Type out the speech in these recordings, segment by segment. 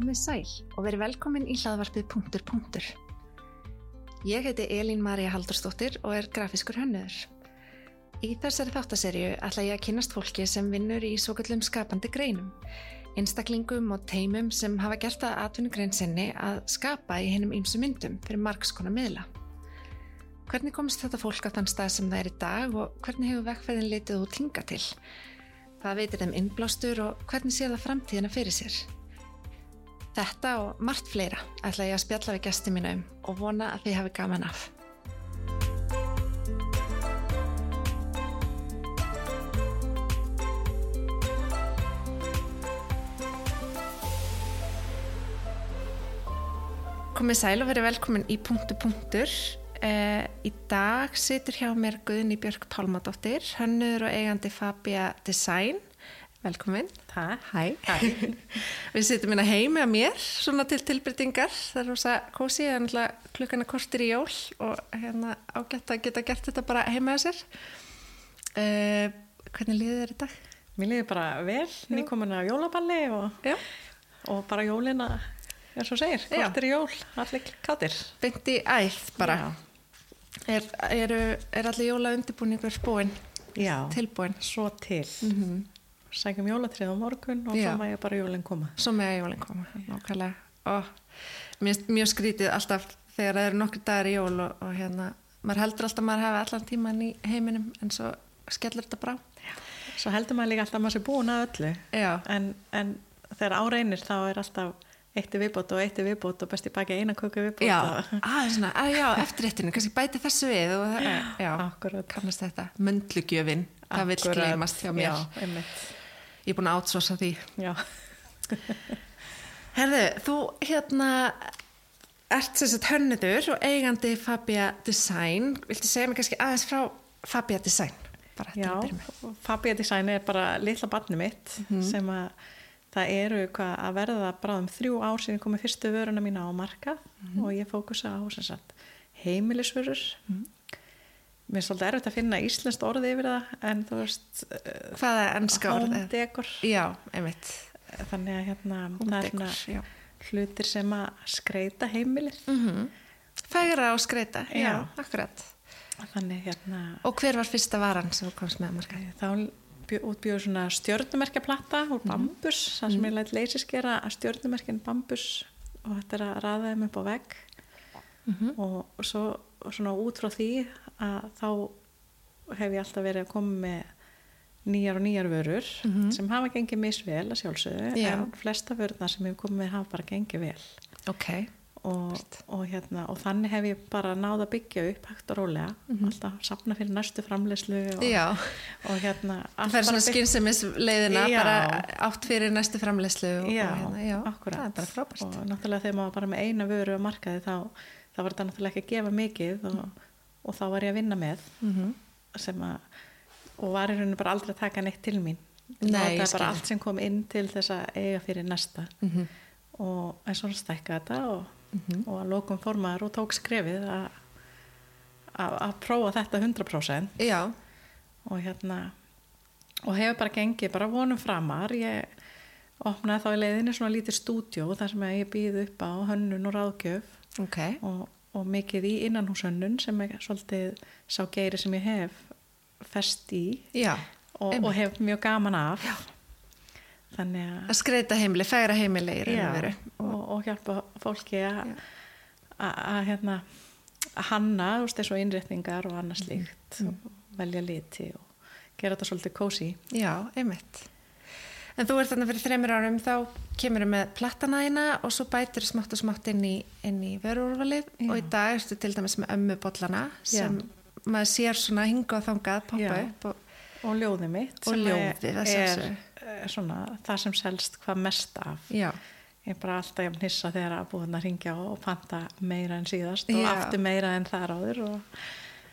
komið sæl og verið velkomin í hlaðvarpið punktur punktur. Ég heiti Elín Maria Haldurstóttir og er grafiskur hönnuður. Í þessari þáttaserju ætla ég að kynast fólki sem vinnur í svo kallum skapandi greinum, einstaklingum og teimum sem hafa gert að atvinnugrein sinni að skapa í hennum ýmsu myndum fyrir margskona miðla. Hvernig komst þetta fólk á þann stað sem það er í dag og hvernig hefur vekkferðin litið út hinga til? Hvað veitir þeim innblástur og hvernig sé það framtíðina fyrir sér? Þetta og margt fleira ætla ég að spjalla við gæsti mínu um og vona að þið hafi gaman af. Komið sæl og verið velkomin í punktu punktur. Uh, í dag situr hjá mér Guðni Björk Pálmadóttir, hönnur og eigandi Fabia Design. Velkomin. Takk. Hæ. Hæ. Við sittum hérna heimi að mér, svona til tilbyrtingar. Það er rosa kósi, það er náttúrulega klukkana kortir í jól og hérna ágætt að geta gert þetta bara heima að sér. Uh, hvernig liðið þér í dag? Mér liði bara vel, nýkomin að jólaballi og, og bara jólina, eins og segir, kortir í jól, allir. Beint í æð bara. Er, er, er allir jóla undirbúningur búinn, Já, tilbúinn? svo til. Mm Sækjum jólatrið á morgun og Já. svo maður bara jólinn koma. Svo að jólinn koma, nákvæmlega. Og finnst mjög skrítið alltaf þegar það eru nokkru dagar í jól og, og hérna, maður heldur alltaf að maður hafi allan tíman í heiminum en svo skellur þetta brá. Svo heldur maður líka alltaf að maður sé búin að öllu. Já, En, en þegar áreinir þá er alltaf eitt er viðbót og eitt er viðbót og besti baki eina köku viðbót. já, aðeins svona, að já, eftirréttinu, kannski bæti þessu við og það, já, Akkurat. kannast þetta, möndlugjöfin, það vil gleymast hjá mér. Já, einmitt. Ég er búin að átsósa því. Herðu, þú hérna ert sem sagt hönnuður og eigandi Fabia Design. Viltu segja mig kannski aðeins frá Fabia Design? Bara Já, að. Fabia Design er bara litla barni mitt Mhm. sem að það eru hvað að verða bráðum þrjú ár síðan komið fyrstu vöruna mína á markað Mhm. og ég fókusa á sem sagt, heimilisvörur mér er svolítið erfitt að finna íslenskt orði yfir það en þú veist eh, Hvaða ennska orð home decor Já, einmitt. þannig að hérna decor, hlutir sem að skreita heimilið Mm Fægra og skreita, já, Já. akkurat. þannig hérna Og hver var fyrsta varan sem komst með marka? þá bjó- útbjóður svona stjörnumerkjaplatta úr bambus, það sem ég læt leysiskera að stjörnumerkin bambus og þetta er að raða þeim upp á vegg Mhm. og svo og svona út frá því að þá hef ég alltaf verið að koma með nýjar og nýjar vörur Mhm. sem hafa gengið misvel að sjálfsögðu Já. en flesta vörurnar sem ég hef komið með hafa bara gengið vel Ok, og, og, hérna, og þannig hef ég bara náð að byggja upp hægt og rólega alltaf safna fyrir næstu framleyslu og, og hérna Það bara svona byggt- skynsemis leiðina, Já. bara átt fyrir næstu framleyslu. og- Já, og hérna, já, akkurat er og náttúrulega þegar maður bara með eina vöru á markaði þá, þá var þetta náttúrulega ekki að gefa mikið og, og þá var ég að vinna með Mhm. sem að og var í rauninu bara aldrei að taka neitt til mín Nei, það skil. bara allt sem kom inn til þess að eiga fyrir næsta Mhm. og en svona stækka þetta og, Mhm. og að lokum formaður og tók skrefið að að að prófa þetta 100% Já, og hérna og hefur bara gengið bara vonum framar ég opnaði þá í leiðinni svona lítið stúdjó þar sem ég býð upp á hönnun og ráðgjöf ok. og, og mikið í innanhúsönnun sem er svolítið sá geiri sem ég hef fest í Já, og, og hef mjög gaman af Já. þannig að að skreita heimili, færa heimili raun og og, hjálpa fólki að hérna að hanna, þú veist, þessu innréttingar og annað slíkt Mm. velja liti og gera þetta svolítið kósi Já, einmitt. En þú ert þarna fyrir þreymir árum, þá kemur með plattanæina og svo bætir smátt og smátt inn í, í vörurúrvalið Já. og í dag ertu til dæmis með ömmubollana sem maður sér svona hinga og þangað poppa Já. upp og og ljóðið mitt Og ljóðið, er, er, er svona það sem selst hvað mest af já, ég er bara alltaf jafn hissa þegar að búin að ringja og panta meira en síðast og Já. aftur meira en þar áður og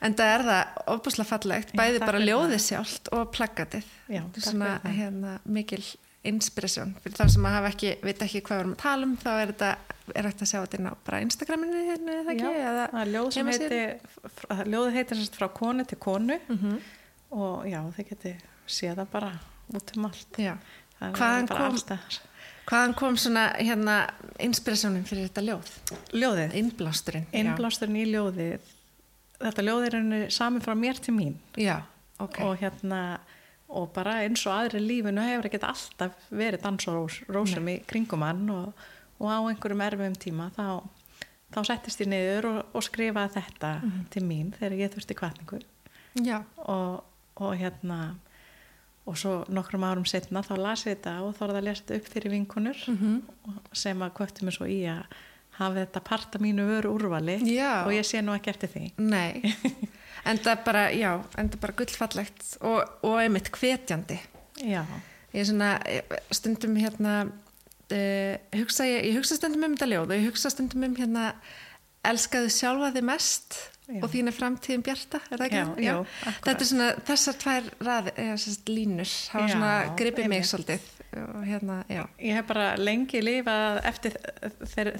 en það er það ofbúslega fallegt, bæði bara ljóðið sjálft og plaggatið. Já, Þetta svona hérna, mikil inspirasjón fyrir þá sem ekki, veit ekki hvað við erum að tala um þá er þetta, er hægt að sjá þetta inn á bara Instagraminu hérna, eða ekki? Já, það er ljóð sem heimasíðu? heitir ljóð heitir sagt frá konu til konu Mhm. og já, þið geti séð það bara út um allt Já. Hvaðan kom-. Hvaðan kom svona hérna inspirasjónin fyrir þetta ljóð? Ljóðið, Innblásturinn. innblásturinn í ljóðið, þetta ljóðið er henni saman frá mér til mín. Já, ok. og hérna og bara eins og aðri lífinu hefur ekkert alltaf verið dans og rós, rósum í kringum hann og, og á einhverjum erfum tíma þá, þá settist ég niður og, og skrifaði þetta til mín þegar ég þurfti kvartningu og, og hérna og svo nokkrum árum setna þá las ég þetta og þá er það að lesa upp fyrir vinkunur Mhm. og sem að kvöttu mig svo í að hafa þetta parta mínu vöru úrvali Já. og ég sé nú ekki eftir því nei. en það bara, já, en það bara gullfallegt og, og einmitt hvetjandi. Já, Ég er svona, eh, stundum hérna, uh, hugsa ég, ég hugsa stundum um þetta ljóð og ég hugsa stundum um hérna, elskaðu sjálfa þig mest Já. og þín er framtíðin bjarta, er það ekki? Já, já. Þetta er svona, þessar tvær rað, eða, sérst, línur, hafa svona gripið mig svolítið og hérna, já. ég hef bara lengi lifað eftir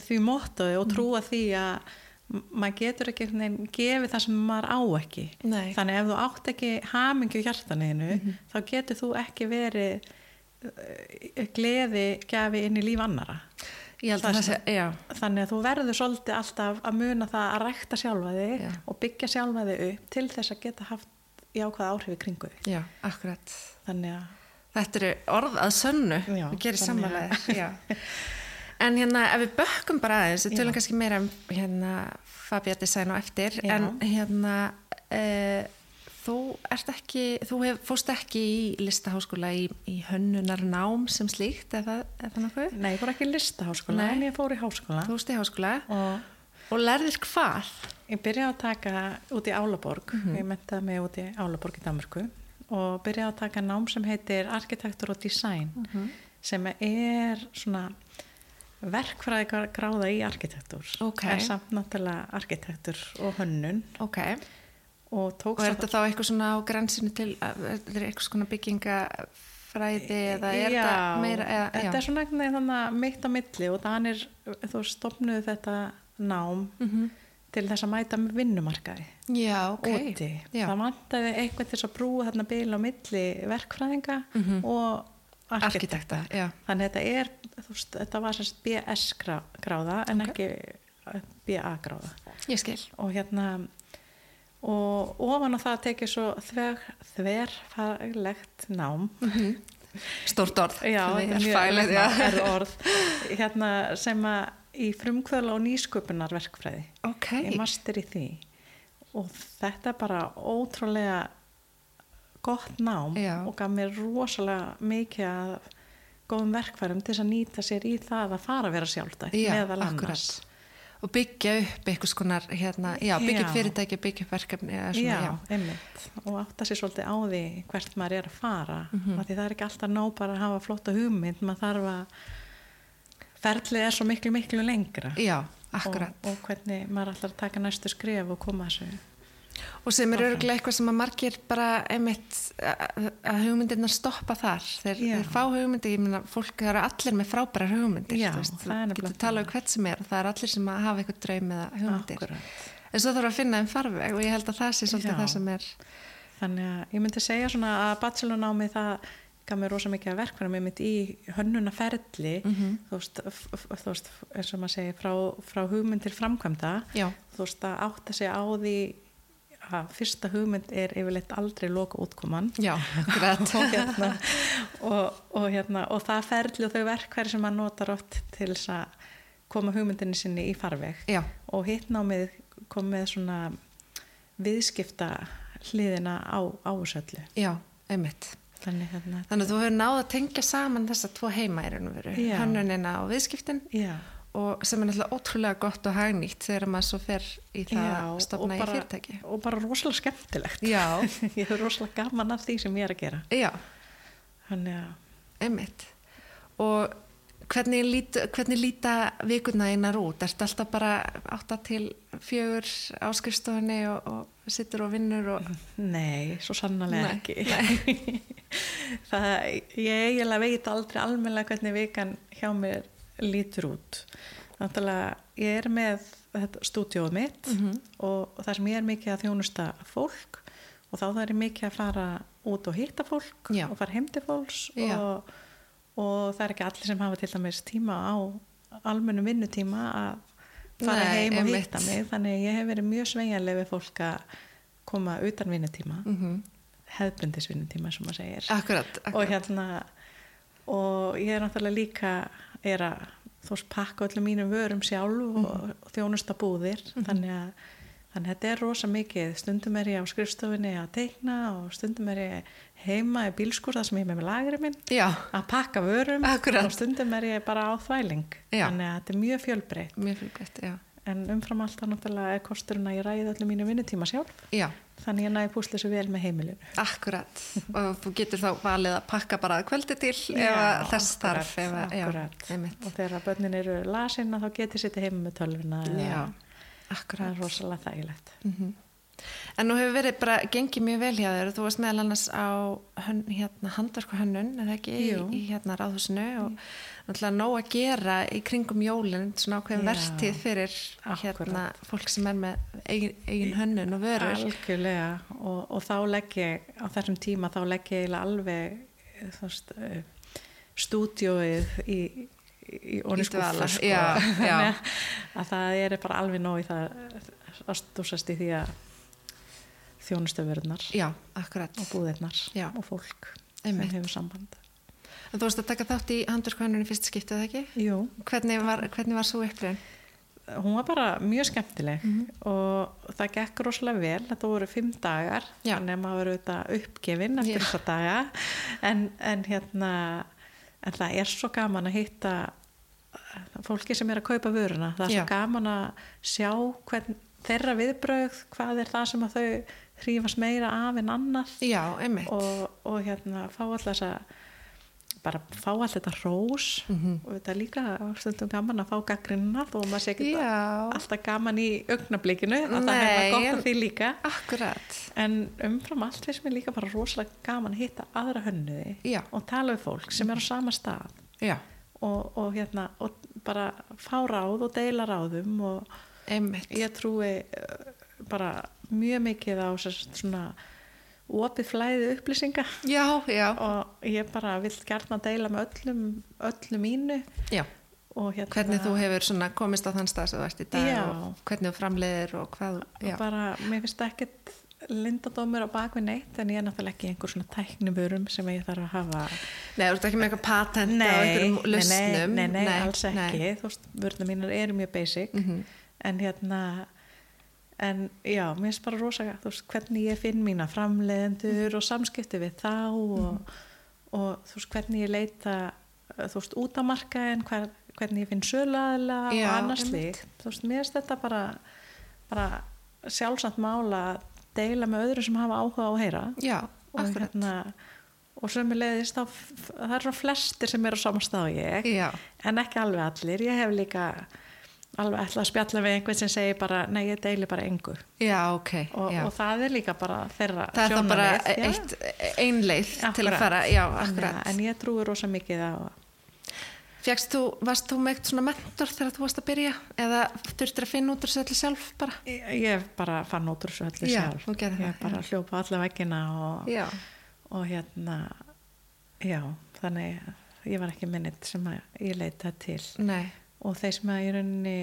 því móttuði Mm. og trúa því að maður getur ekki gefið það sem maður á ekki Nei. þannig ef þú átt ekki hamingju hjartaninu Mhm. þá getur þú ekki verið uh, gleði gafi inn í líf annara Það sé, þannig að þú verður svolítið alltaf að muna það að rækta sjálfa þig Já. og byggja sjálfa þig upp til þess að geta haft jákvæða áhrif í kringu þig já, akkurat. þannig að Þetta eru orð að sönnu, Já, við gerum samanlega. En hérna, ef við bökkum bara aðeins, við tölum kannski meira um hérna, Fabia Design og eftir, en hérna, uh, þú ert ekki, þú hef, fóst ekki í listaháskóla í, í hönnunar nám sem slíkt, er það, er það nokkuð? nei, ég fór ekki í listaháskóla en ég fór í háskóla Þú fóst í háskóla og og lærðir hvað? Ég byrjaði að taka út í Álaborg, Mhm. ég mentaði mig út í Álaborg í Danmarku og byrjaði að taka nám sem heitir Arkitektur og Design Mhm. sem er svona verkfræði gráða í arkitektur Ok. er samt náttúrulega arkitektur og hönnun Ok, og tók og er þetta þá eitthvað svona á grænsinu til, eitthvað svona byggingafræði eða er já, þetta meira, eða, þetta er svona þannig mitt á milli og þannig þú stopnuðu þetta nám Mhm. til þess að mæta með vinnumarkaði Já, ok. úti. Já. Það vantaði eitthvað til þess að brúa þarna bil á milli verkfræðinga Mhm. og Arkitekta, arkitekta. Þannig þetta er, veist, þetta var sérst BS grá- gráða en Ok. ekki BA gráða. Ég skil. Og hérna, og ofan á það tekið svo þver, þverfaglegt nám. Stort orð. Já, Það er orð. Hérna sem að í frumkvöla og nýsköpunarverkfræði. Ok. ég master í því og þetta er bara ótrúlega gott nám Já. og gaf mér rosalega mikið að góðum verkfærum til þess að nýta sér í það að fara að vera sjálfdætt Já, meðal annars. Og byggja upp eitthvað skonar, hérna, já, byggja upp fyrirtæki, byggja upp verkefni, svona, Já, einmitt og átta sér svolítið á því hvert maður er að fara Mhm. af því það er ekki alltaf nóg bara að hafa flotta hugmynd maður þarf að ferlið er svo miklu miklu lengra Já, akkurat. og, og hvernig maður að taka næstu skref og koma þessu Og, sem er örgulega eitthvað sem að margir bara einmitt að hugmyndirna stoppa þar. Þeir, þeir fá hugmyndir, ég meina, fólk eru allir með frábærar hugmyndir. Já, það getur talað um hvert sem er og það er allir sem að hafa eitthvað draum eða hugmyndir. Akkúrat. En svo þarf að finna þeim farveg og ég held að það sé svolítið Já. það sem er, Þannig að ég myndi segja svona að bachelornámi það gaf mér rosa mikið að verkværum ég myndi í hönnunaferli Mhm. þú, veist, þú veist, eins og maður segir frá, frá hugmynd til framkvæmda já, þú veist að átta sig á því að fyrsta hugmynd er yfirleitt aldrei loka útkoman já, og, hérna, og, og, hérna, og það ferli og þau verkværi sem maður notar oft til þess að koma hugmyndinni sinni í farveg. Já, og hitt námið kom með svona viðskipta hliðina á ásöllu já, einmitt. þannig hérna Þannig að þú hefur náð að tengja saman þessa tvo heima Já. hönnunina og viðskiptin. Já, og sem er náttúrulega ótrúlega gott og hagnýtt þegar maður svo fer í það að stopna í bara- fyrirtæki. og bara rosalega skemmtilegt ég hefur rosalega gaman af því sem ég er að gera já, þannig að einmitt. Og hvernig, lít, hvernig líta vikuna einar út? Ertu alltaf bara átta til fjögur á skrifstofunni og, og sittur og vinnur og... nei, svo sannarlega Nei, ekki það, ég eiginlega veit aldrei almennilega hvernig vikan hjá mér lítur út. Náttúrulega ég er með þetta stúdíóð mitt Mhm. og, og það sem ég er mikið að þjónusta fólk og þá er ég mikið að fara út og hitta fólk Já. og fara heim til fólks og, og það er ekki allir sem hafa til dæmis tíma á almennum vinnutíma að fara Nei, heim og hitta mig. Þannig ég hef verið mjög sveigjanleg við fólk að koma utan vinnutíma. Mm hefðbundis vinnutíma sem maður segir. Akkurat, og akkurat. hérna og ég er náttúrulega líka er að þú veist pakka öllum mínum vörum sjálf og, og þjónusta búðir. Þannig að þannig að þetta er rosa mikið. Stundum er ég á skrifstofinni að teikna og stundum er ég heima í bílskur þar sem ég með með lagri minn já, að pakka vörum Akkúrat. og stundum er ég bara á þvæling. Já. þannig að þetta er mjög fjölbreytt. Mjög fylgvægt, já. En umfram allt þá náttúrulega er kosturinn að ég ræði öllum mínu vinnutíma sjálf. Já, þannig að næði púsla svo vel með heimilinu. Akkurat. Og þú getur þá valið að pakka bara að kvöldi til ef Já, að þess akkúrat, þarf ef að, já, og þegar börnin eru lasin þá getið sitt heima með tölvuna eða- já, það akkurat. er rosalega þægilegt. Mhm. En nú hefur verið bara gengið mjög vel hjá þér og þú varst meðal annars á hön, hérna, handverku hönnun, eða ekki, Jú. í hérna ráðhúsinu og náttúrulega nóg að gera í kringum jólinn, svona ákveðin Já. vertíð fyrir hérna, fólk sem er með eigin, eigin hönnun og vörur. algjörlega og, og þá legg ég á þessum tíma þá legg ég alveg uh, stúdjóið í í skúffu sko. að það er bara alveg nóg í það að stúsast í því að akkurat. og búðirnar Já. og fólk Einmitt. sem hefur samband En þú varst að taka þátt í í fyrst skiptið, ekki? Jú, Hvernig var, hvernig var svo upplifun? hún var bara mjög skemmtileg Mhm. og það gekk rosalega vel þetta voru fimm dagar Já. þannig að maður verið auðvitað uppgefin eftir þessa daga en, en hérna en það er svo gaman að hitta uh, fólki sem er að kaupa vöruna það er svo gaman að sjá hvern, þeirra viðbrögð hvað er það sem að þau hrífast meira af en annað. Já, og, og hérna fá alltaf þessa bara fá alltaf þetta rós Mhm. og þetta er líka stundum gaman að fá gaggrinna þó að maður sé ekki alltaf gaman í augnablikinu að það Nei, hefur gott en- af því líka. Akkurat. en umfram allt finnst mér líka bara rosalega gaman að hitta aðra hönnuði Já, og tala við fólk sem er á sama stað. Já, og, og hérna og bara fá ráð og deila ráðum og einmitt. ég trúi uh, bara mjög mikið á svona opið flæði upplýsinga Já, já, og ég bara vill gert deila með öllum öllu mínu já. og hérna Hvernig þú hefur komist á þann stað sem þú ert í dag Já. og hvernig þú framleiðir og hvað, já. bara, mér finnst ekkert lindadómur á bakvið neitt en ég er náttúrulega ekki einhver svona tæknivörum sem ég þarf að hafa Nei, þú ert ekki með eitthvað patent á einhverjum lausnum. nei, nei, nei, alls ekki nei. þú veist, vörðna mínar eru mjög basic Mhm. en hérna en já, mér finnst bara rosa þú veist, hvernig ég finn mína framleiðendur og samskipti við þá og, og þú veist, hvernig ég leita þú veist, út á markaðin hver, hvernig ég finn söluaðila og annars slíkt. Þú veist, mér finnst þetta bara bara sjálfsamt mála að deila með öðru sem hafa áhuga á að heyra. Já, og hérna og sömulegðist þá það er svo flestir sem eru á sama stað og ég Já, en ekki alveg allir, ég hef líka alveg ætla að spjalla við einhvern sem segir bara, nei ég deili bara engu já, ok. og, og það er líka bara þeirra það er þá bara eitt, ein leið til að fara, já, akkurat. að- en ég trúi rosa mikið á Fjagst þú, varst þú með eitt svona mentor þegar þú varst að byrja eða þurftir að finna út úr þessu öllu sjálf bara? ég, ég bara fann út úr þessu öllu Já, sjálf ég það, bara já. hljópa alla veggina og, og hérna já, þannig ég var ekki minnit sem ég leita til nei, og þeir sem að í rauninni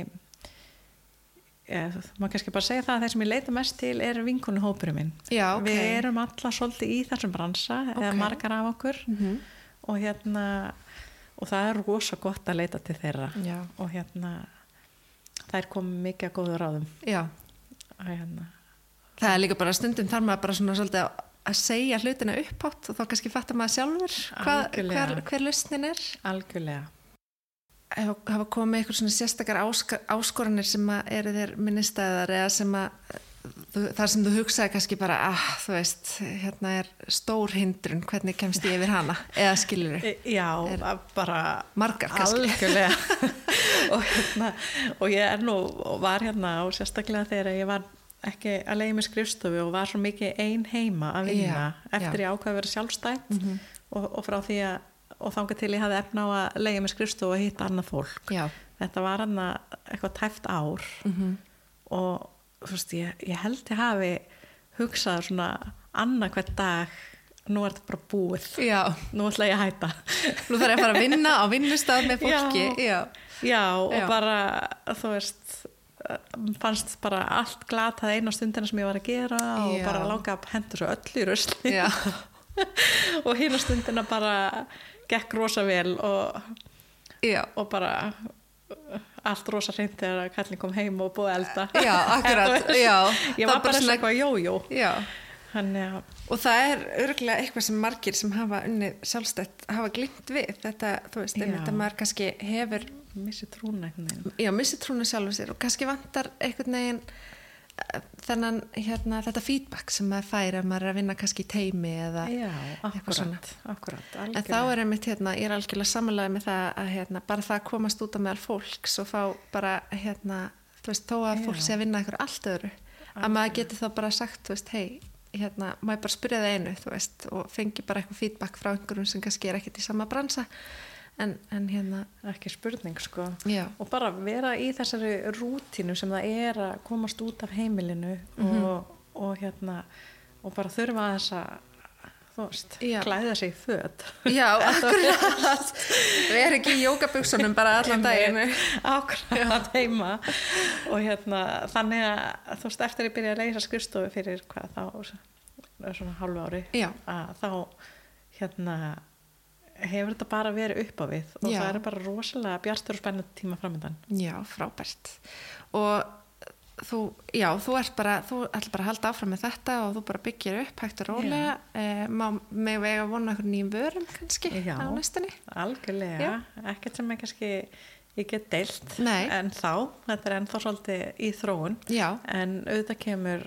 ja, maður kannski bara segja það að þeir sem ég leita mest til er vinkunu hópurinn minn já, ok. við erum alla svolítið í þessum bransa eða Ok. margar af okkur Mhm. og hérna og það er rosa gott að leita til þeirra Já, og hérna þær komið mikið að góðu ráðum já. og hérna Það er líka bara stundum þar maður bara svona svolítið að- að segja hlutina upphátt og þá kannski fattar maður sjálfur hvað, Algjörlega. hver, hver lausnin er. algjörlega Hafa, komið eitthvað svona sérstakar áskoranir sem að eru þér minnistæðar eða sem að þar sem þú hugsaði kannski bara ah, þú veist, hérna er stór hindrun, hvernig kemst ég yfir hana eða skilur E- já, bara margar kannski og, hérna, og ég er nú og var hérna og sérstaklega þegar ég var ekki að leiði með skrifstofu og var svo mikið ein heima að vinna Já, eftir já. ég ákvað að vera sjálfstætt Mhm. og, og frá því að og þangað til ég hafði efna á að leiði með skrifstofu og hitta annað fólk. Já, þetta var hann eitthvað tæft ár. Mm og þú veist, ég, ég held ég hafi hugsað svona annað hvert dag nú er þetta bara búið. Já, nú ætla ég að hætta. Nú þarf ég að fara að vinna á vinnustaf með fólki. Já, já, og bara þú veist fannst bara allt glatað eina stundina sem ég var að gera og bara langa að henda svo öll í rusli. Já, og hina stundina bara gekk rosa vel og, og bara allt rosa hreint þegar kallin kom heim og búið elda. Já, akkurat, já. ég var bara svona- eitthvað jójó og það er örgulega eitthvað sem margir sem hafa unnið sjálfstætt hafa glimt við. Þetta, þú veist, að maður kannski hefur, missi trúna veginn. Já, missi trúna sjálfur sér og kannski vantar einhvern veginn eh, þennan, hérna, þetta feedback sem maður fær ef maður er að vinna kannski í teimi eða, já, eitthvað svona. akkurat, akkurat en þá er einmitt, hérna, ég er algjörlega samanlega með það að, hérna, bara það að komast út á meðal fólks og fá bara, hérna, þú veist, þó að Já. fólk sé að vinna eitthvað allt öðru, að maður geti þá bara sagt, þú veist, hei, hérna, ég bara spyrja það einu, þú veist, og fengi bara eitthvað feedback frá einhverjum sem kannski er ekkert í sama bransa, en, en hérna, ekki spurning sko. Já, og bara vera í þessari rútínu sem það er að komast út af heimilinu Mhm. og, og hérna og bara þurfa að þess að þú veist, klæða sig í föt. Já, akkurat, við erum ekki í jókabuksunum bara allan daginu. ákvæmt heima. Og hérna þannig að þú veist eftir ég byrja að leysa skrifstofu fyrir hvað þá svona hálfu ári Já, að þá hérna hefur þetta bara verið upp á við og Já. það er bara rosalega bjartur og spennandi tíma framöndan já, frábært. Og þú, já, þú ert bara, þú ætlar bara að halda áfram með þetta og þú bara byggir upp hægt og rólega, eh, má mig vega vona okkur nýjum vörum kannski Já. á næstunni. algjörlega, ekkert sem ég kannski ég get deilt Nei. en þá, þetta er ennþá svolítið í þróun Já, en auðvitað kemur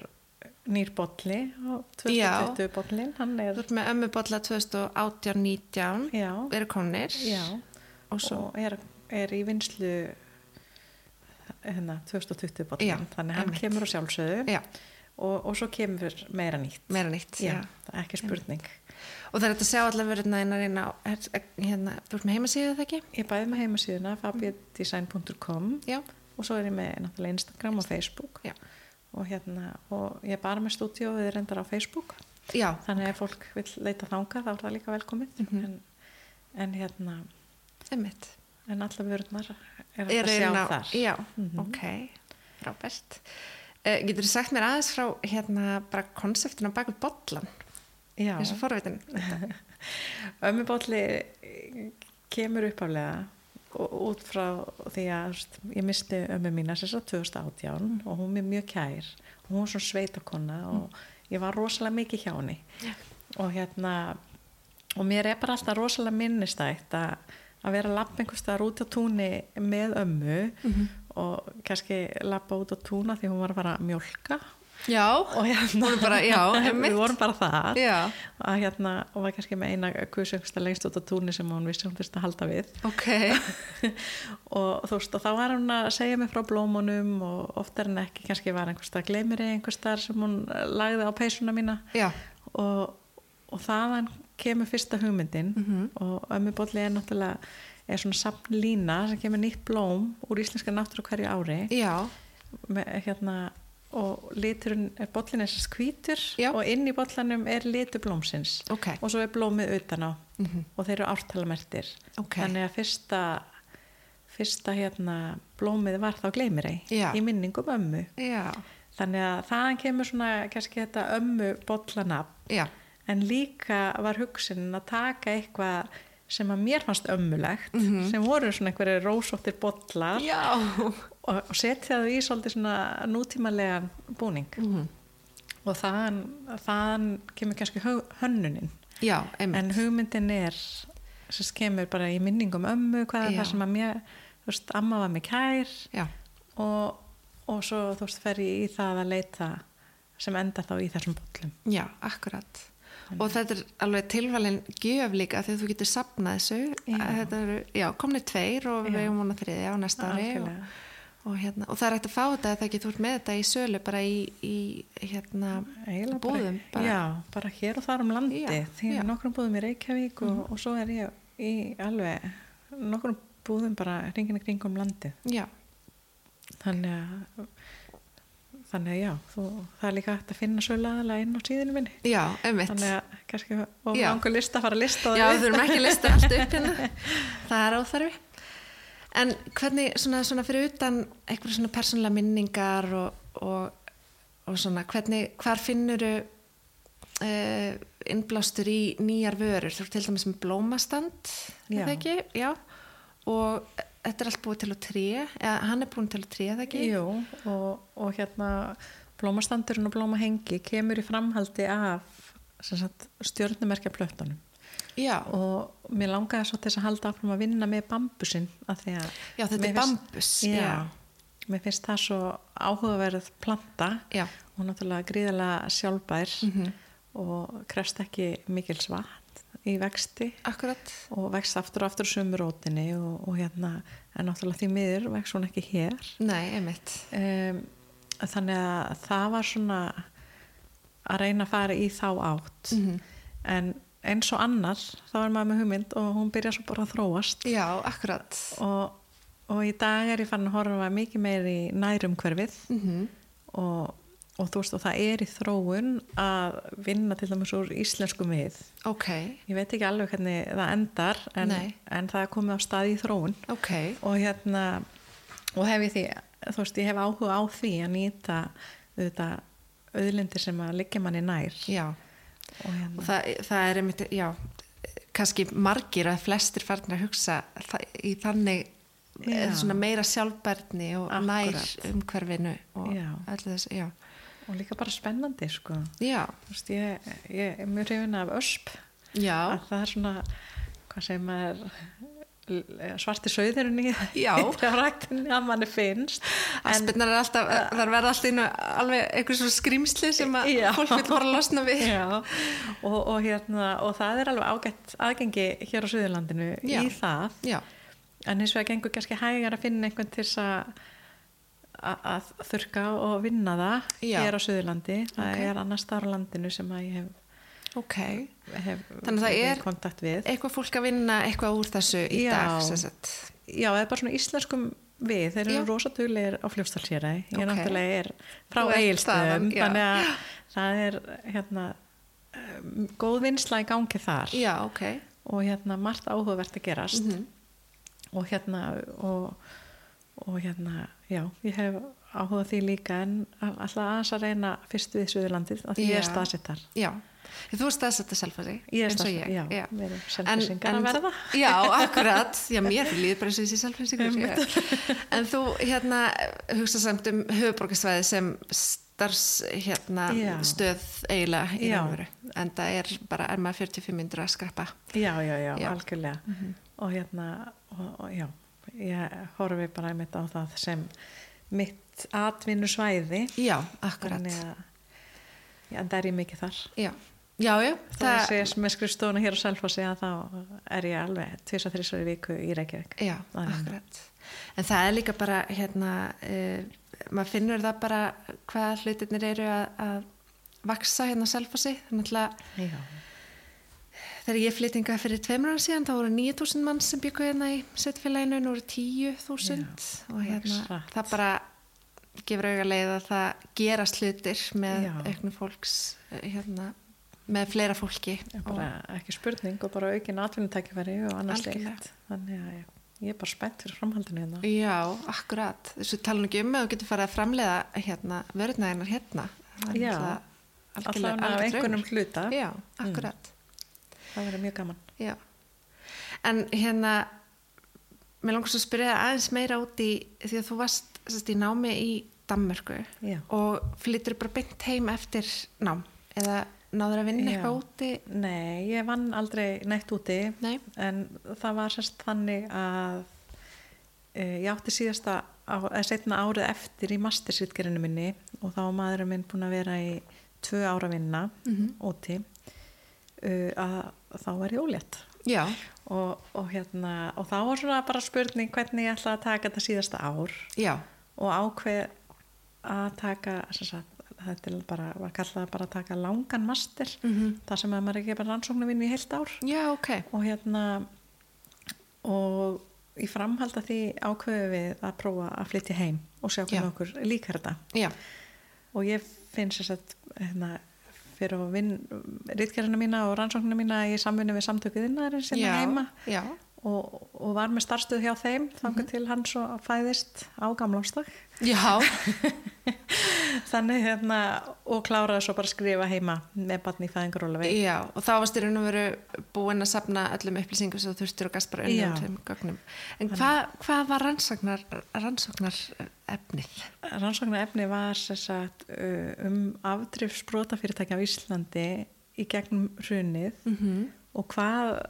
nýr bolli og 2020 bollin þú er, ert með ömmubotla 2018-19, já, eru konir já. Og svo, og er, er í vinslu hérna 2020 Já, bollin þannig hann kemur á sjálfsögðu. Já, og, og svo kemur meira nýtt. Meira nýtt. Já. það er ekki spurning. Og það er þetta að sjá inn á, er- hérna, þú ert með heimasíðu það ekki? ég bæði með heimasíðuna fabiadesign.com og svo er ég með náttúrulega Instagram og Facebook. Já. Og hérna og ég er bara með stúdíu og þið reyndar á Facebook já, þannig að ef fólk vil leita þanga þá er það líka velkomið Mhm. en, en hérna einmitt. en allar vörðnar er Eru að sjá inn á- þar Já, Mhm. ok, frábært. Uh, getur þú sagt mér aðeins frá hérna bara konseptinu á baku bollan, Já. eins og forvitin? ömmubólli kemur uppálega út frá því að ég misti ömmu mína að 2018 og hún er mjög kær. Og hún er svona sveitakonna og ég var rosalega mikið hjá henni. Og hérna og mér er bara alltaf rosalega minnistætt að að vera staðar út á túni með ömmu Mhm. og kannski lappa út á túna því hún var að fara að mjólka Já, og hérna bara- já, við vorum bara þar. Já, að hérna, og var kannski með eina kusengsta lengst út á túni sem hún vissi hún þurfti að halda við. Ok, og þú veist, og þá var hún að segja mig frá blómunum og oftar en ekki kannski var einhvers stað gleymir einhvers staðar sem hún lagði á peysuna mína. Og, og þaðan kemur fyrsta hugmyndin Mhm. og ömmubolli er náttúrulega er svona sapn lína sem kemur nýtt blóm úr íslenska náttúru hverju ári. Já, með, hérna, og liturinn er bollin er sérst hvítur Já. og inn í bollanum er litur blómsins. Ok, og svo er blómið utan á. Mhm. og þeir eru ártalamertir ok, þannig að fyrsta fyrsta hérna blómið var þá gleymir Já. í minningum ömmu já, þannig að þaðan kemur svona kannski þetta ömmu bollanab já, en líka var hugsin að taka eitthvað sem að mér fannst ömmulegt Mhm. sem voru svona einhverju rósóttir bollar. Já, og, og setja þau í svolítið svona nútímalegan búning Mhm. og þaðan, þaðan kemur kannski hö- hönnunin já, en hugmyndin er sem kemur bara í minningum ömmu hvað er Já. það sem að mér veist, amma var mig kær og, og svo þú veist fer ég í það að leita sem enda þá í þessum bollum já, akkurat. Og þetta er alveg tilvalin gjöf líka þegar þú getur sapnað þessu. Já. Eru, já, komni tveir og við Já. eigum vona þriðja á næsta ári. Og. Og, hérna, og það er hægt að fá þetta eða ekki þú ert með þetta í sölu bara í, í hérna, Eiginlega búðum. bara, já, bara hér og þar um landi Já, því já. Nokkrum búðum í Reykjavík og, og svo er ég í alveg nokkrum búðum bara ringin í kringum landi Já, þannig að þannig að já, þú, það er líka hægt að finna sölu aðalega inn á síðinu minni Já, einmitt. þannig að kannski og Já. langur lista fara að lista það Já, við. þurfum ekki að lista allt upp hérna. Það er óþarfi. En hvernig, svona, svona fyrir utan eitthvað svona persónulega minningar og, og, og svona, hvernig, hvar finnuru uh, innblástur í nýjar vörur? Þú til dæmis með blómastand, er það ekki? Já. Og þetta er allt búið til á tré, eða hann er búin til á tré, er það ekki? Jú, og, og hérna blómastandurinn og blómahengi kemur í framhaldi af sagt, stjörnumerkja plötunum Já. og mér langaði svo til þess að halda áfram að vinna með bambusinn Já, þetta er bambus. já, mér finnst það svo áhugaverð planta Já. og náttúrulega gríðarlega sjálfbær Mhm. og krefst ekki mikil svart í vexti Akkurat. og vext aftur og aftur sumurótinni og, og hérna en náttúrulega því miður vext hún ekki hér Nei, einmitt. um, þannig að það var svona að reyna að fara í þá átt Mhm. en eins og annar þá er maður með hugmynd og hún byrja svo bara að þróast. Já, akkurat. og, og í dag er ég fann að horfa mikið meir í nærumhverfið. Mm og, og þú veist og það er í þróun að vinna til dæmis úr íslensku mið Ok, ég veit ekki alveg hvernig það endar en, en það er komið á stað í þróun. Ok. og hérna og hef ég því, þú veist, ég hef áhuga á því að nýta auðvitað auðlindir sem að liggja manni nær. Já. Og hérna, Og það, það er einmitt, já, kannski margir að flestir farnir að hugsa í þannig meira sjálfbærni og nær Akkúrat. umhverfinu og já. og líka bara spennandi sko, veist, ég, ég er mjög hrifin af ösp. Já, að það er svona, hvað sem er svarti söðurinn í ræktinni að manni finnst en, aspirnar er alltaf, það verða alltaf innu alveg einhver svona skrýmsli sem að Já. fólk vil bara losna við. og, og, hérna, og það er alveg ágætt aðgengi hér á Suðurlandinu í það Já, en eins og það gengur kannski hægar að finna einhvern til að að að þurka og vinna það Já. hér á Suðurlandi það Ok. er annars staðar á landinu sem að ég hef, ok. hef Þannig að það er- Eitthvað fólk að vinna eitthvað úr þessu í Já. dag, já, er bara svona íslenskum við þeir eru Já. rosa duglegir á fljóstalsýræði ég Ok. er náttúrulega er frá eigilstöðum þannig að það er hérna um, góð vinsla í gangi þar Já, ok. og hérna margt áhugavert að gerast Mhm. og hérna og, og hérna já, ég hef áhuga því líka en alltaf aðeins að reyna fyrst við Suðurlandið af því ég er staðsettar Já, þú að þetta selfari ég er eins og staðsettar, já, já. við erum en- að verða. Já, akkurat, já mér líður bara eins og þessi selflýsingur En þú hérna hugsa samt um höfuborgarsvæði sem starfs hérna Já. stöð eiginlega í Já. raunveru en það er bara, er maður 45 minnur að skrappa já, já, já, algjörlega. Og hérna, og, og já ég horfi bara einmitt á það sem mitt atvinnusvæði. Já, akkurat. Að já, en það er ég mikið þar. Já, já, já það er segja með skrifstofuna hér á Selfossi að þá er ég alveg tvís að þrísar í viku í Reykjavík. Já, akkurat. En það er líka bara hérna uh, maður finnur það bara hvað hlutirnir eru að, að vaksa hérna á Selfossi. Þannig að já, þegar ég flyttinga fyrir tveimur ára síðan þá voru 9.000 mann sem byggu hérna í setfélaginu nú eru 10.000 og hérna það bara gefur auga leið að það gerast hlutir með auknum fólks eh, hérna, með fleira fólki ekki spurning og bara aukin atvinnutækifæri og annars leikt þannig að ég, ég er bara spennt fyrir framhaldinu hérna. Já, akkurat. Þessu tala nú ekki um að þú getur farið að framleiða hérna, vörðnæðinar hérna. Já. algjörlega- af einhvernum hluta. Já, akkurat. Það verður mjög gaman. Já. En hérna mér langar svo að spyrja aðeins meira út í því að þú varst sest, í námi í Danmörku Já. og flyttur bara beint heim eftir nám. Eða náður að vinna Já. eitthvað úti? Nei, ég vann aldrei neitt úti Nei, en það var sérst þannig að e, ég átti síðasta setna árið eftir í mastersvitgerinu minni og þá var maðurinn minn búin að vera í tvö ára vinna Mhm. úti uh, að þá var ég ólétt. Og, og hérna og þá var svona bara spurning hvernig ég ætla að taka þetta síðasta ár. Já, og ákveð að taka sem sagt, þetta er bara, var kallað bara að taka langan master Mhm. það sem að maður ekki bara rannsóknu vinnu í heilt ár. Já, ok. Og hérna og í framhald að því ákveðu við að prófa að flytja heim og sjá Já. hvernig okkur líkar þetta. Já, og ég finn sér sett hérna, fyrir að vinn rítgerðina mína og rannsóknina mína í samvinni við samtökuðinnar sinna Já, heima. já, og, og var með starfstöð hjá þeim þangar Mhm. til hann svo fæðist á gamlástag já, þannig hérna og kláraði svo bara að skrifa heima með barni í fæðingarólafi já og þá varst raun og veru búin að sapna öllum upplýsingum sem þú þurftir og gast bara unnum þeim gögnum en hvað, hvað var rannsóknar rannsóknar efnið? rannsóknar efni var sagt, uh, um afdrifsbrotafyrirtækja á Íslandi í gegnum hrunið Mm -hmm. og hvað,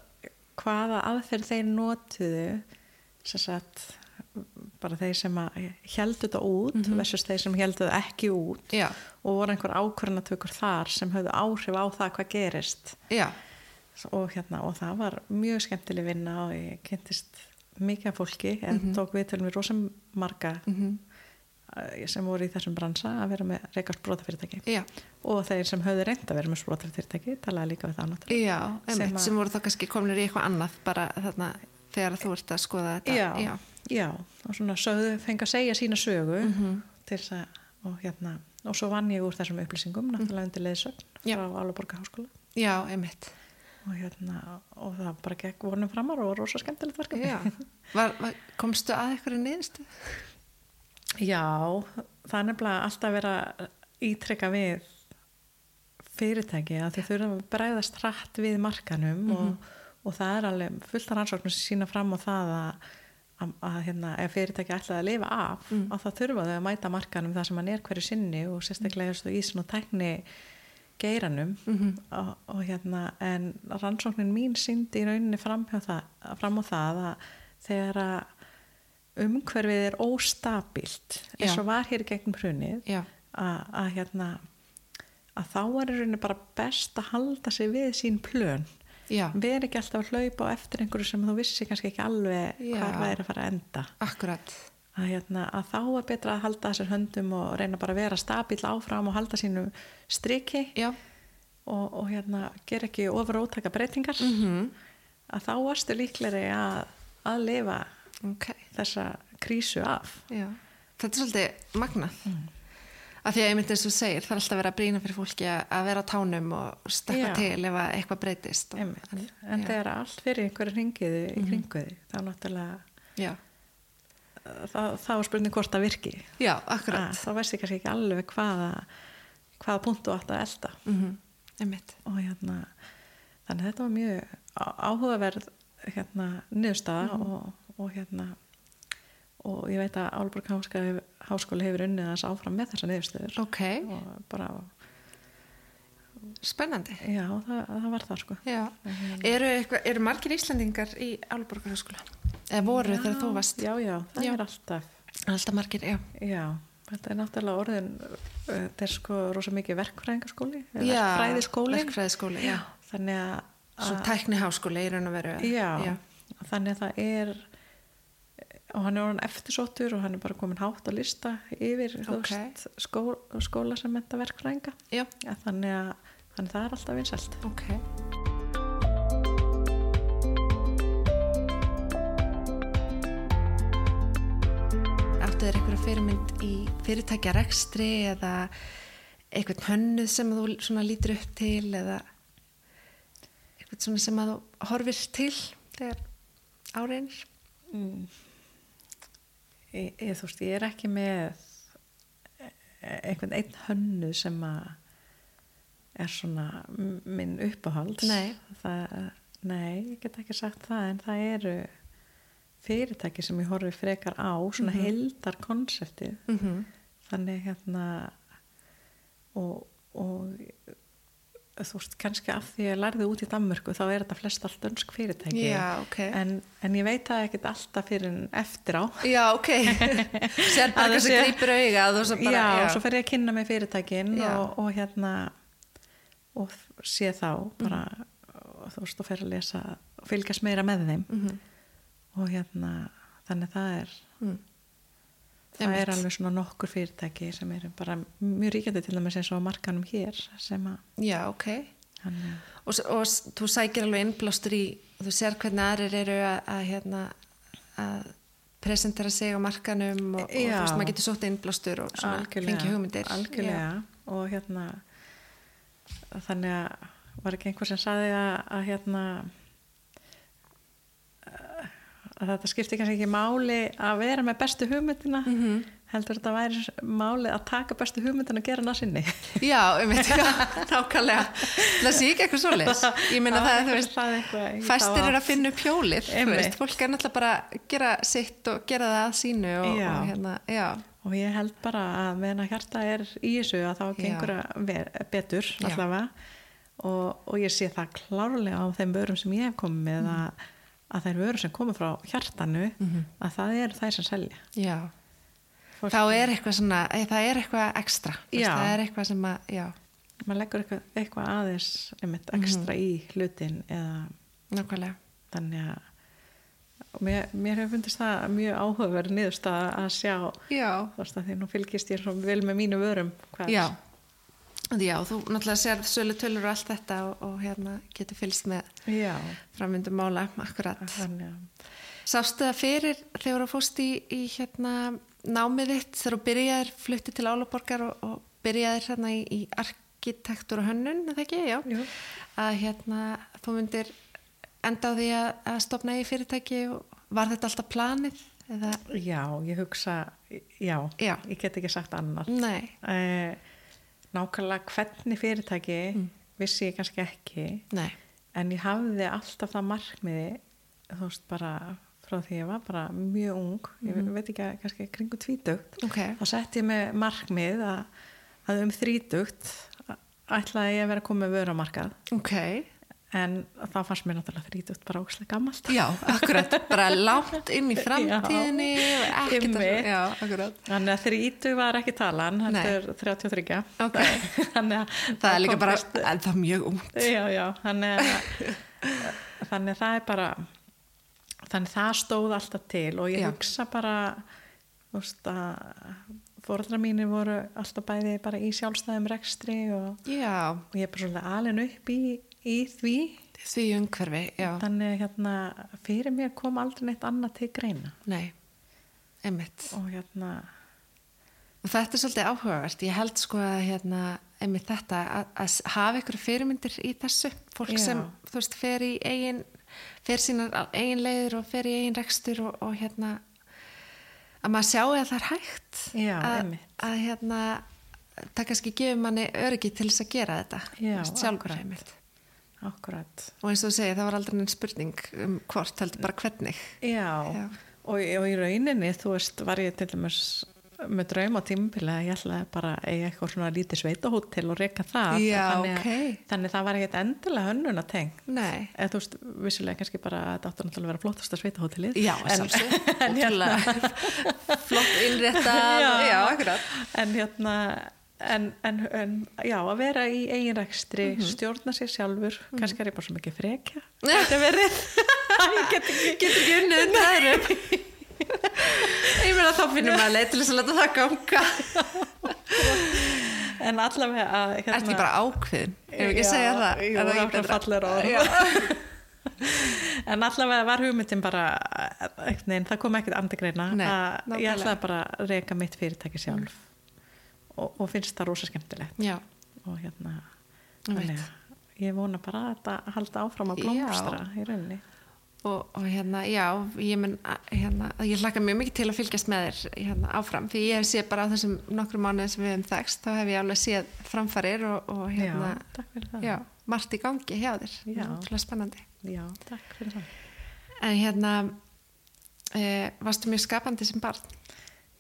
hvaða aðferð þeir notuðu sem sagt bara þeir sem heldu þetta út Mhm. versus þeir sem heldu þetta ekki út Já, og voru einhver ákvörnatökur þar sem höfðu áhrif á það hvað gerist og, hérna, og það var mjög skemmtileg vinna og ég kynntist mikið af fólki en Mhm. tók við til mér rosa marga mm eh, sem voru í þessum bransa að vera með reykast brotafyrirtæki já, og þeir sem höfðu reynd að vera með brotafyrirtæki talaði líka við það náttúrulega. Já Sem einmitt, að- sem, voru þá kannski komnir í eitthvað annað bara þarna þegar þú ert að skoða þetta. Já, já. já, og svona sögðu fengi að segja sína sögu Mhm. til þess að og hérna, og svo vann ég úr þessum upplýsingum náttúrulega undir leiðsögn Já. frá Álaborga háskóla. Já, einmitt. Og hérna, og það bara gekk vonum framar og var rosa skemmtilegt verkefni. Komstu að eitthvað niðurstu? Já, það er nefnilega alltaf vera ítrekka við fyrirtæki að þau þurfa að bregðast hratt við markanum og, og það er alveg fullt af rannsóknum sem sína fram á það að, að, að hérna, ef fyrirtæki ætlaði að lifa af Mm. að það þurfa þau að mæta markanum það sem hann er hverju sinni og sérstaklega mm. í svona tækni geiranum Mhm. og, og hérna en rannsóknin mín síndi í rauninni fram, það, fram á það að þegar að umhverfið er óstabilt eins og var hér hrunið Já, að, hérna að þá er rauninni bara best að halda sig við sín plön. Já, vera ekki alltaf að hlaupa á eftir einhverju sem þú vissi kannski ekki alveg Já. hvar væri að fara að enda. Akkurat. Að, hérna, að þá er betra að halda þessar höndum og reyna bara að vera stabíl áfram og halda sínu striki og, og hérna gera ekki ofur ótaka breytingar. Mm að þá varstu líkleri að, að lifa ok þessa krísu af Já, þetta er svolítið magnað mm. af því að ég myndi eins og segir það er alltaf að vera að brýna fyrir fólki að vera á tánum og stekka Já. til ef að eitthvað breytist og, Einmitt. en já. þegar allt fyrir einhverju ringiði í kringuði þá náttúrulega já. þá, þá er spurning hvort það virki já, að, akkurat þá veist ég kannski ekki alveg hvaða hvaða punktu átt að elda mm -hmm. og hérna þannig að þetta var mjög áhugaverð hérna niðurstaða og, og hérna og ég veit að Álborg Háskóli, hefur unnið þess áfram með þessa niðurstöður. Ok, og bara, spennandi. Já, það, það var það sko. Já. En- eru, eitthvað, eru margir Íslandingar í Álborgarháskóla eða voru þegar þú varst? já, já, það Já. er alltaf. Alltaf margir, já. Já, þetta er náttúrulega orðin uh, þetta er sko rosa mikið verkfræðingaskóli Já, verkfræðiskóli. verkfræðiskóli, já. þannig að svo tækni háskóli í raun og veru. Já, þannig að það er og hann er orðin eftirsóttur og hann er bara komin hátt að lista yfir þú Ok. veist, skó, skóla sem menta verkfræðinga já, ja, þannig, að, þannig að það er alltaf vinsælt. Ok. Áttu þér einhverja fyrirmynd í fyrirtækja rekstri eða eitthvað hönnuð sem þú lítur upp til eða eitthvað sem þú horfir til þegar áreinir mm. Ég, ég, þú veist, ég er ekki með e- einhvern einn hönnu sem að er svona minn uppáhalds Nei. það, nei, ég get ekki sagt það en það eru fyrirtæki sem ég horfi frekar á svona Mhm. heldar konseptið mm -hmm. þannig hérna og, og þú veist, kannski af því að ég lærði út í Danmörku þá er þetta flest allt dönsk fyrirtæki. Já, ok. En, en ég veit það ekkert alltaf fyrir en eftir á. Já, ok. Sér bara hversu sé- grýpur bara, já, og svo fer ég að kynna mig fyrirtækin Já. og, og hérna og sé þá bara og þú veist, og fer að lesa og fylgjast meira með þeim. Mhm. og hérna, þannig það er. Mm. Það Einmitt. er alveg svona nokkur fyrirtæki sem eru bara mjög ríkjandi til dæmis eins og markanum hér sem að Já, ok. Hann, og, og þú sækir alveg innblástur í þú sér hvernig aðrir eru að, að, hérna, að presentera sig á markanum og, og þú veist, maður getur sótt innblástur og svona fengi hugmyndir. algjörlega. Og hérna þannig að var ekki einhver sem saði að, að hérna að þetta skipti kannski ekki máli að vera með bestu hugmyndina Mhm. heldur þetta væri máli að taka bestu hugmyndina og gera hana sinni. Já, um veit, nákvæmlega. Það sé ekki eitthvað svoleiðis. Ég meina það, þú veist, fæstir eru að finna upp hjólið, þú veist, fólk er náttúrulega bara að gera sitt og gera það að sínu og, Já. og hérna, já. Og ég held bara að meðan að hjarta er í þessu að þá gengur að betur allavega. Og, og ég sé það klárlega á þeim vörum sem ég hef komið með Mhm. Að, að þær vörum sem komið frá hjartanu að það eru þær sem selja. Já, Fólk- þá er eitthvað svona, eh, það er eitthvað ekstra, það er eitthvað sem að, já, maður leggur eitthvað, eitthvað aðeins einmitt, ekstra Mhm. í hlutin eða nákvæmlega. þannig að mér, mér hefur fundist það mjög áhugaverð niðurstað að sjá Já, veist að því nú fylgist ég svo vel með mínu vörum hvað já, já, þú náttúrulega sér sölu tölur og allt þetta og, og hérna getur fylgst með já framvindum mála, akkurat. þannig Sástu það fyrir þegar þú fóst í, í hérna námið þitt þegar þú byrjaðir flutti til Álaborgar og, og byrjaðir hérna í, í arkitektur og hönnun, það ekki? Já. Jú. Að hérna þú myndir enda á því að, að stopna í fyrirtæki og var þetta alltaf planið? Eða? Já, ég hugsa, já, Já. ég get ekki sagt annar. Nei, Eh, nákvæmlega hvernig fyrirtæki vissi ég kannski ekki, nei. en ég hafði alltaf það markmiði, þú veist bara frá því ég var bara mjög ung, ég veit ekki að kannski kringu tvítugt, Ok, þá sett ég með markmið að, að um þrítugt ætlaði ég að vera að koma með vörumarkað, ok. En þá fannst mér náttúrulega þrítugt bara ókslega gammalt. Já, akkurat, bara látt inn í framtíðinni já, akkurat. Þannig að þrítu var ekki talan, þetta er 33. Ok. þannig að Það er líka bara, fyrst- það er mjög ungt. Já, já, þannig að þannig að það er bara þannig að það stóð alltaf til og ég Já. hugsa bara þú veist að fóreldra mínir voru alltaf bæði bara í sjálfstæðum rekstri og, og ég er bara svolítið alin upp í, í því því umhverfi, já. þannig hérna fyrir mér kom aldrei neitt annað til greina Nei, einmitt. og hérna Og þetta er svolítið áhugavert. Ég held sko að hérna, einmitt þetta, að, að hafa ykkur fyrirmyndir í þessu. Fólk Já. sem, þú veist, fer í eigin, fer sínar eigin leiðir og fer í eigin rekstur og, og hérna, að maður sjáu að það er hægt. Já, að, einmitt. að hérna, það kannski gefur manni öryggi til þess að gera þetta. Já, sjálfur akkurat. Akkurat Og eins og þú segir, það var aldrei neinn spurning um hvort, heldur bara hvernig. Já, Já. Og, og í rauninni, þú veist, var ég til dæmis með draum á tímabili að ég ætlaði bara að eiga eitthvað svona lítið sveitahótel og reyka það. Já, þannig, að- ok. Þannig það var ekkert endilega hönnun að teng. Nei. Eða þú veist, vissilega kannski bara að þetta áttur náttúrulega að vera flottasta sveitahótelið. Já, en hérna, Flott innréttað. Já. já, akkurat. en hérna, en, en, en já, að vera í eigin rekstri, Mhm. stjórna sér sjálfur, kannski er ég bara svo mikið frekja. Þetta verið. ég get ekki. ekki unnið undir öðrum. Ég meina þá finnum maður leið til þess að láta það ganga. En allavega að... er ekki bara ákveðin? Ef ekki Já, segja það? jú, Er það ekki betra? En allavega var hugmyndin bara, einhvern veginn, það kom ekkert andegreina að ég ætlaði bara að reyka mitt fyrirtæki sjálf og, og finnst það rosa skemmtilegt. Já, og hérna, ég vona bara að þetta halda áfram að blómstra í rauninni. og, og hérna, já ég, mun, hérna, ég hlakka mjög mikið til að fylgjast með þér hérna, áfram. Því ég hef séð bara á þessum nokkru mánuðin sem við hefum þekst þá hef ég alveg séð framfarir og, og hérna, Já, takk fyrir það. já, margt í gangi hjá þér. Já. Ótrúlega spennandi. Já, takk fyrir það. en hérna e, varstu mjög skapandi sem barn?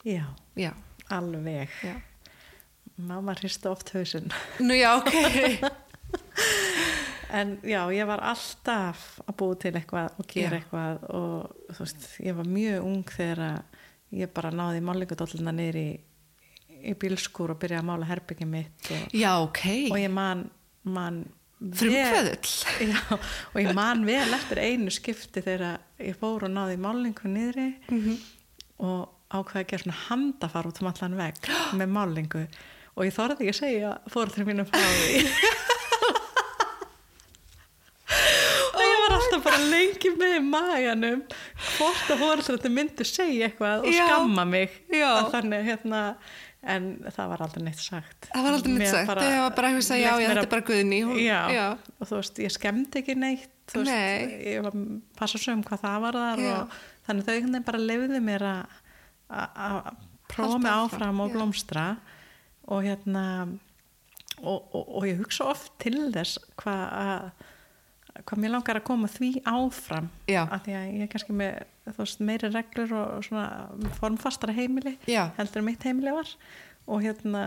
Já, já, alveg. já Mamma hristi oft hausinn. nú já, ok En já, ég var alltaf að búa til eitthvað og gera Já. eitthvað og þú veist, ég var mjög ung þegar ég bara náði málingadollina niður í, í bílskúr og byrjaði að mála herbyggi mitt og, já, ok og ég man, man frumkvöðull og ég man vel eftir einu skipti þegar ég fór og náði málingu niðri Mhm. og ákveði að gera svona handafar út um allan vegg með málingu og ég þorði ekki að segja fórhaldur mínum frá því og ég var alltaf bara lengi með í maganum hvort að fóreldrarnir myndu segja eitthvað og Já. skamma mig Já. Að þannig hérna en það var aldrei neitt sagt Það var aldrei neitt sagt, það var bara eitthvað að já, að- er bara já. og þú veist, ég skemmdi ekki neitt þú veist, Nei. ég var passa svo um hvað það var þar Já. og þannig þau einhvern veginn bara lefðu mér að að- að prófa mig áfram, og já. Og hérna og, og, og ég hugsa oft til þess hvað að hvað mér langar að koma því áfram Já. af því að ég er kannski með veist, meiri reglur og svona formfastara heimili Já. heldur en mitt heimili var og hérna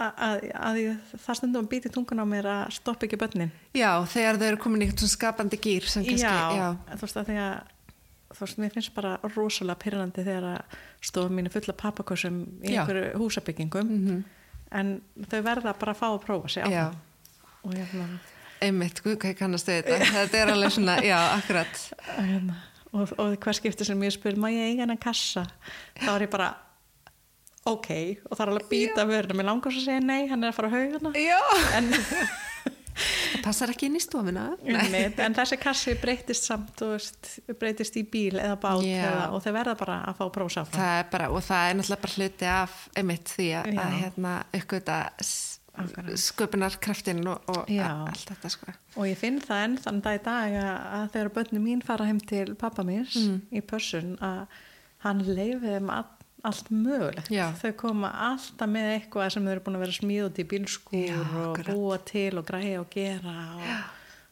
að, að, að ég, það stundum að býti tungun á mér að stoppa ekki börnin Já, þegar þau eru komin í eitthvað skapandi gýr sem kannski, já, en þú veist að því að þú veist, mér finnst bara rosalega pyrrandi þegar að stofum mínu fulla pappakossum í einhverju húsabyggingum en þau verða bara að fá að prófa sig já, áfram. og hérna, einmitt, guð, hvað ég kannast við þetta, þetta er alveg svona, já, akkurat, hérna og, og hvað skiptir sem ég spyr, má ég eiga hennar kassa? Þá er ég bara ok, og það er alveg að býta vöruna. Mér langar svo að segja nei, hann er að fara á haugana já, en, það passar ekki inn í stofuna, en þessi kassi breytist samt veist, breytist í bíl eða bát eða, og þau verða bara að fá sáfram það bara, og það er náttúrulega bara hluti af, einmitt, því að, að hérna, uppgöta Akkurat. sköpunarkraftin og, og allt þetta, sko. og ég finn það enn þann dag í dag að, að þegar börnum mín fara heim til pappa míns Mm. í pössun að hann leiði þeim all, allt mögulegt. Já. þau koma alltaf með eitthvað sem þau eru búin að vera smíð út í bílskúr Já, og akkurat. búa til og græja og gera og,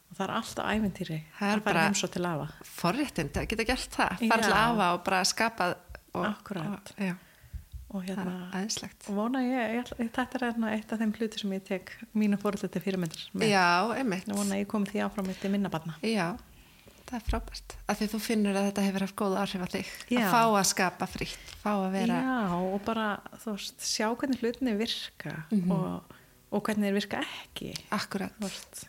og það er alltaf ævintýri. Það er bara- heim svo til afa. Forréttind að geta gert það, fara til afa og bara skapa og, og, og það hérna og vona ég, ég, ætla- þetta er hérna eitt af þeim hluti sem ég tek mínu til fyrirmyndir ég vona ég komi því áfram mitt til minna barna. Já, það er frábært. Af því þú finnur að þetta hefur haft góða áhrif á þig. Já. Að fá að skapa frítt, fá að vera... Já, og bara, þú veist, sjá hvernig hlutinni virka Mhm. og, og hvernig þeir virka ekki. Akkurat. Þú veist,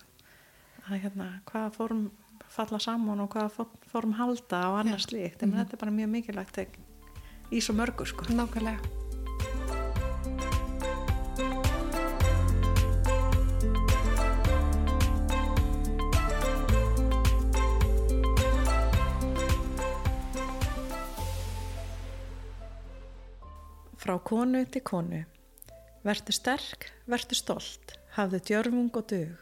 að hérna, hvaða form falla saman og hvaða form halda og annars slíkt. En Mhm. þetta er bara mjög mikilvægt í svo mörgu, sko. Nákvæmlega. Frá konu til konu. Vertu sterk, vertu stolt, hafðu djörfung og dug.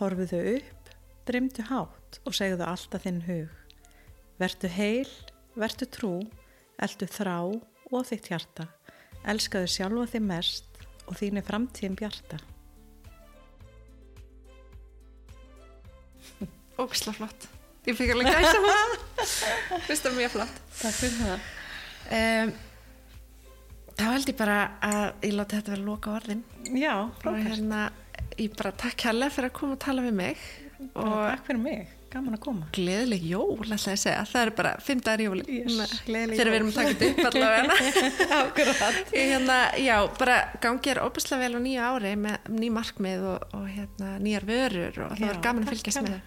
Horfuðu upp, dreymdu hátt og segðu alltaf þinn hug. Vertu heil, vertu trú, eldu þrá og þitt hjarta. Elskaðu sjálfa þig mest og þín er framtíðin bjarta. Ógislega flott. Ég fikk alveg gæsa hún. Fyrst það mjög flott. Takk fyrir það. Um, þá held ég bara að ég láti þetta vera loka orðin. Já, frábært. hérna, ég bara takk hérlega fyrir að koma og tala við mig. Og Og takk fyrir mig, gaman að koma. gleðileg jól, ætla ég segja. Það eru bara fimm dagar jól. Yes, gleðileg Þegar við erum að taka þetta upp allavega. Hérna, já, bara gangi er óbærslega vel á nýja ári með ný markmið og, og hérna, nýjar vörur og það Já, var gaman að fylgjast með.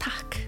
Takk.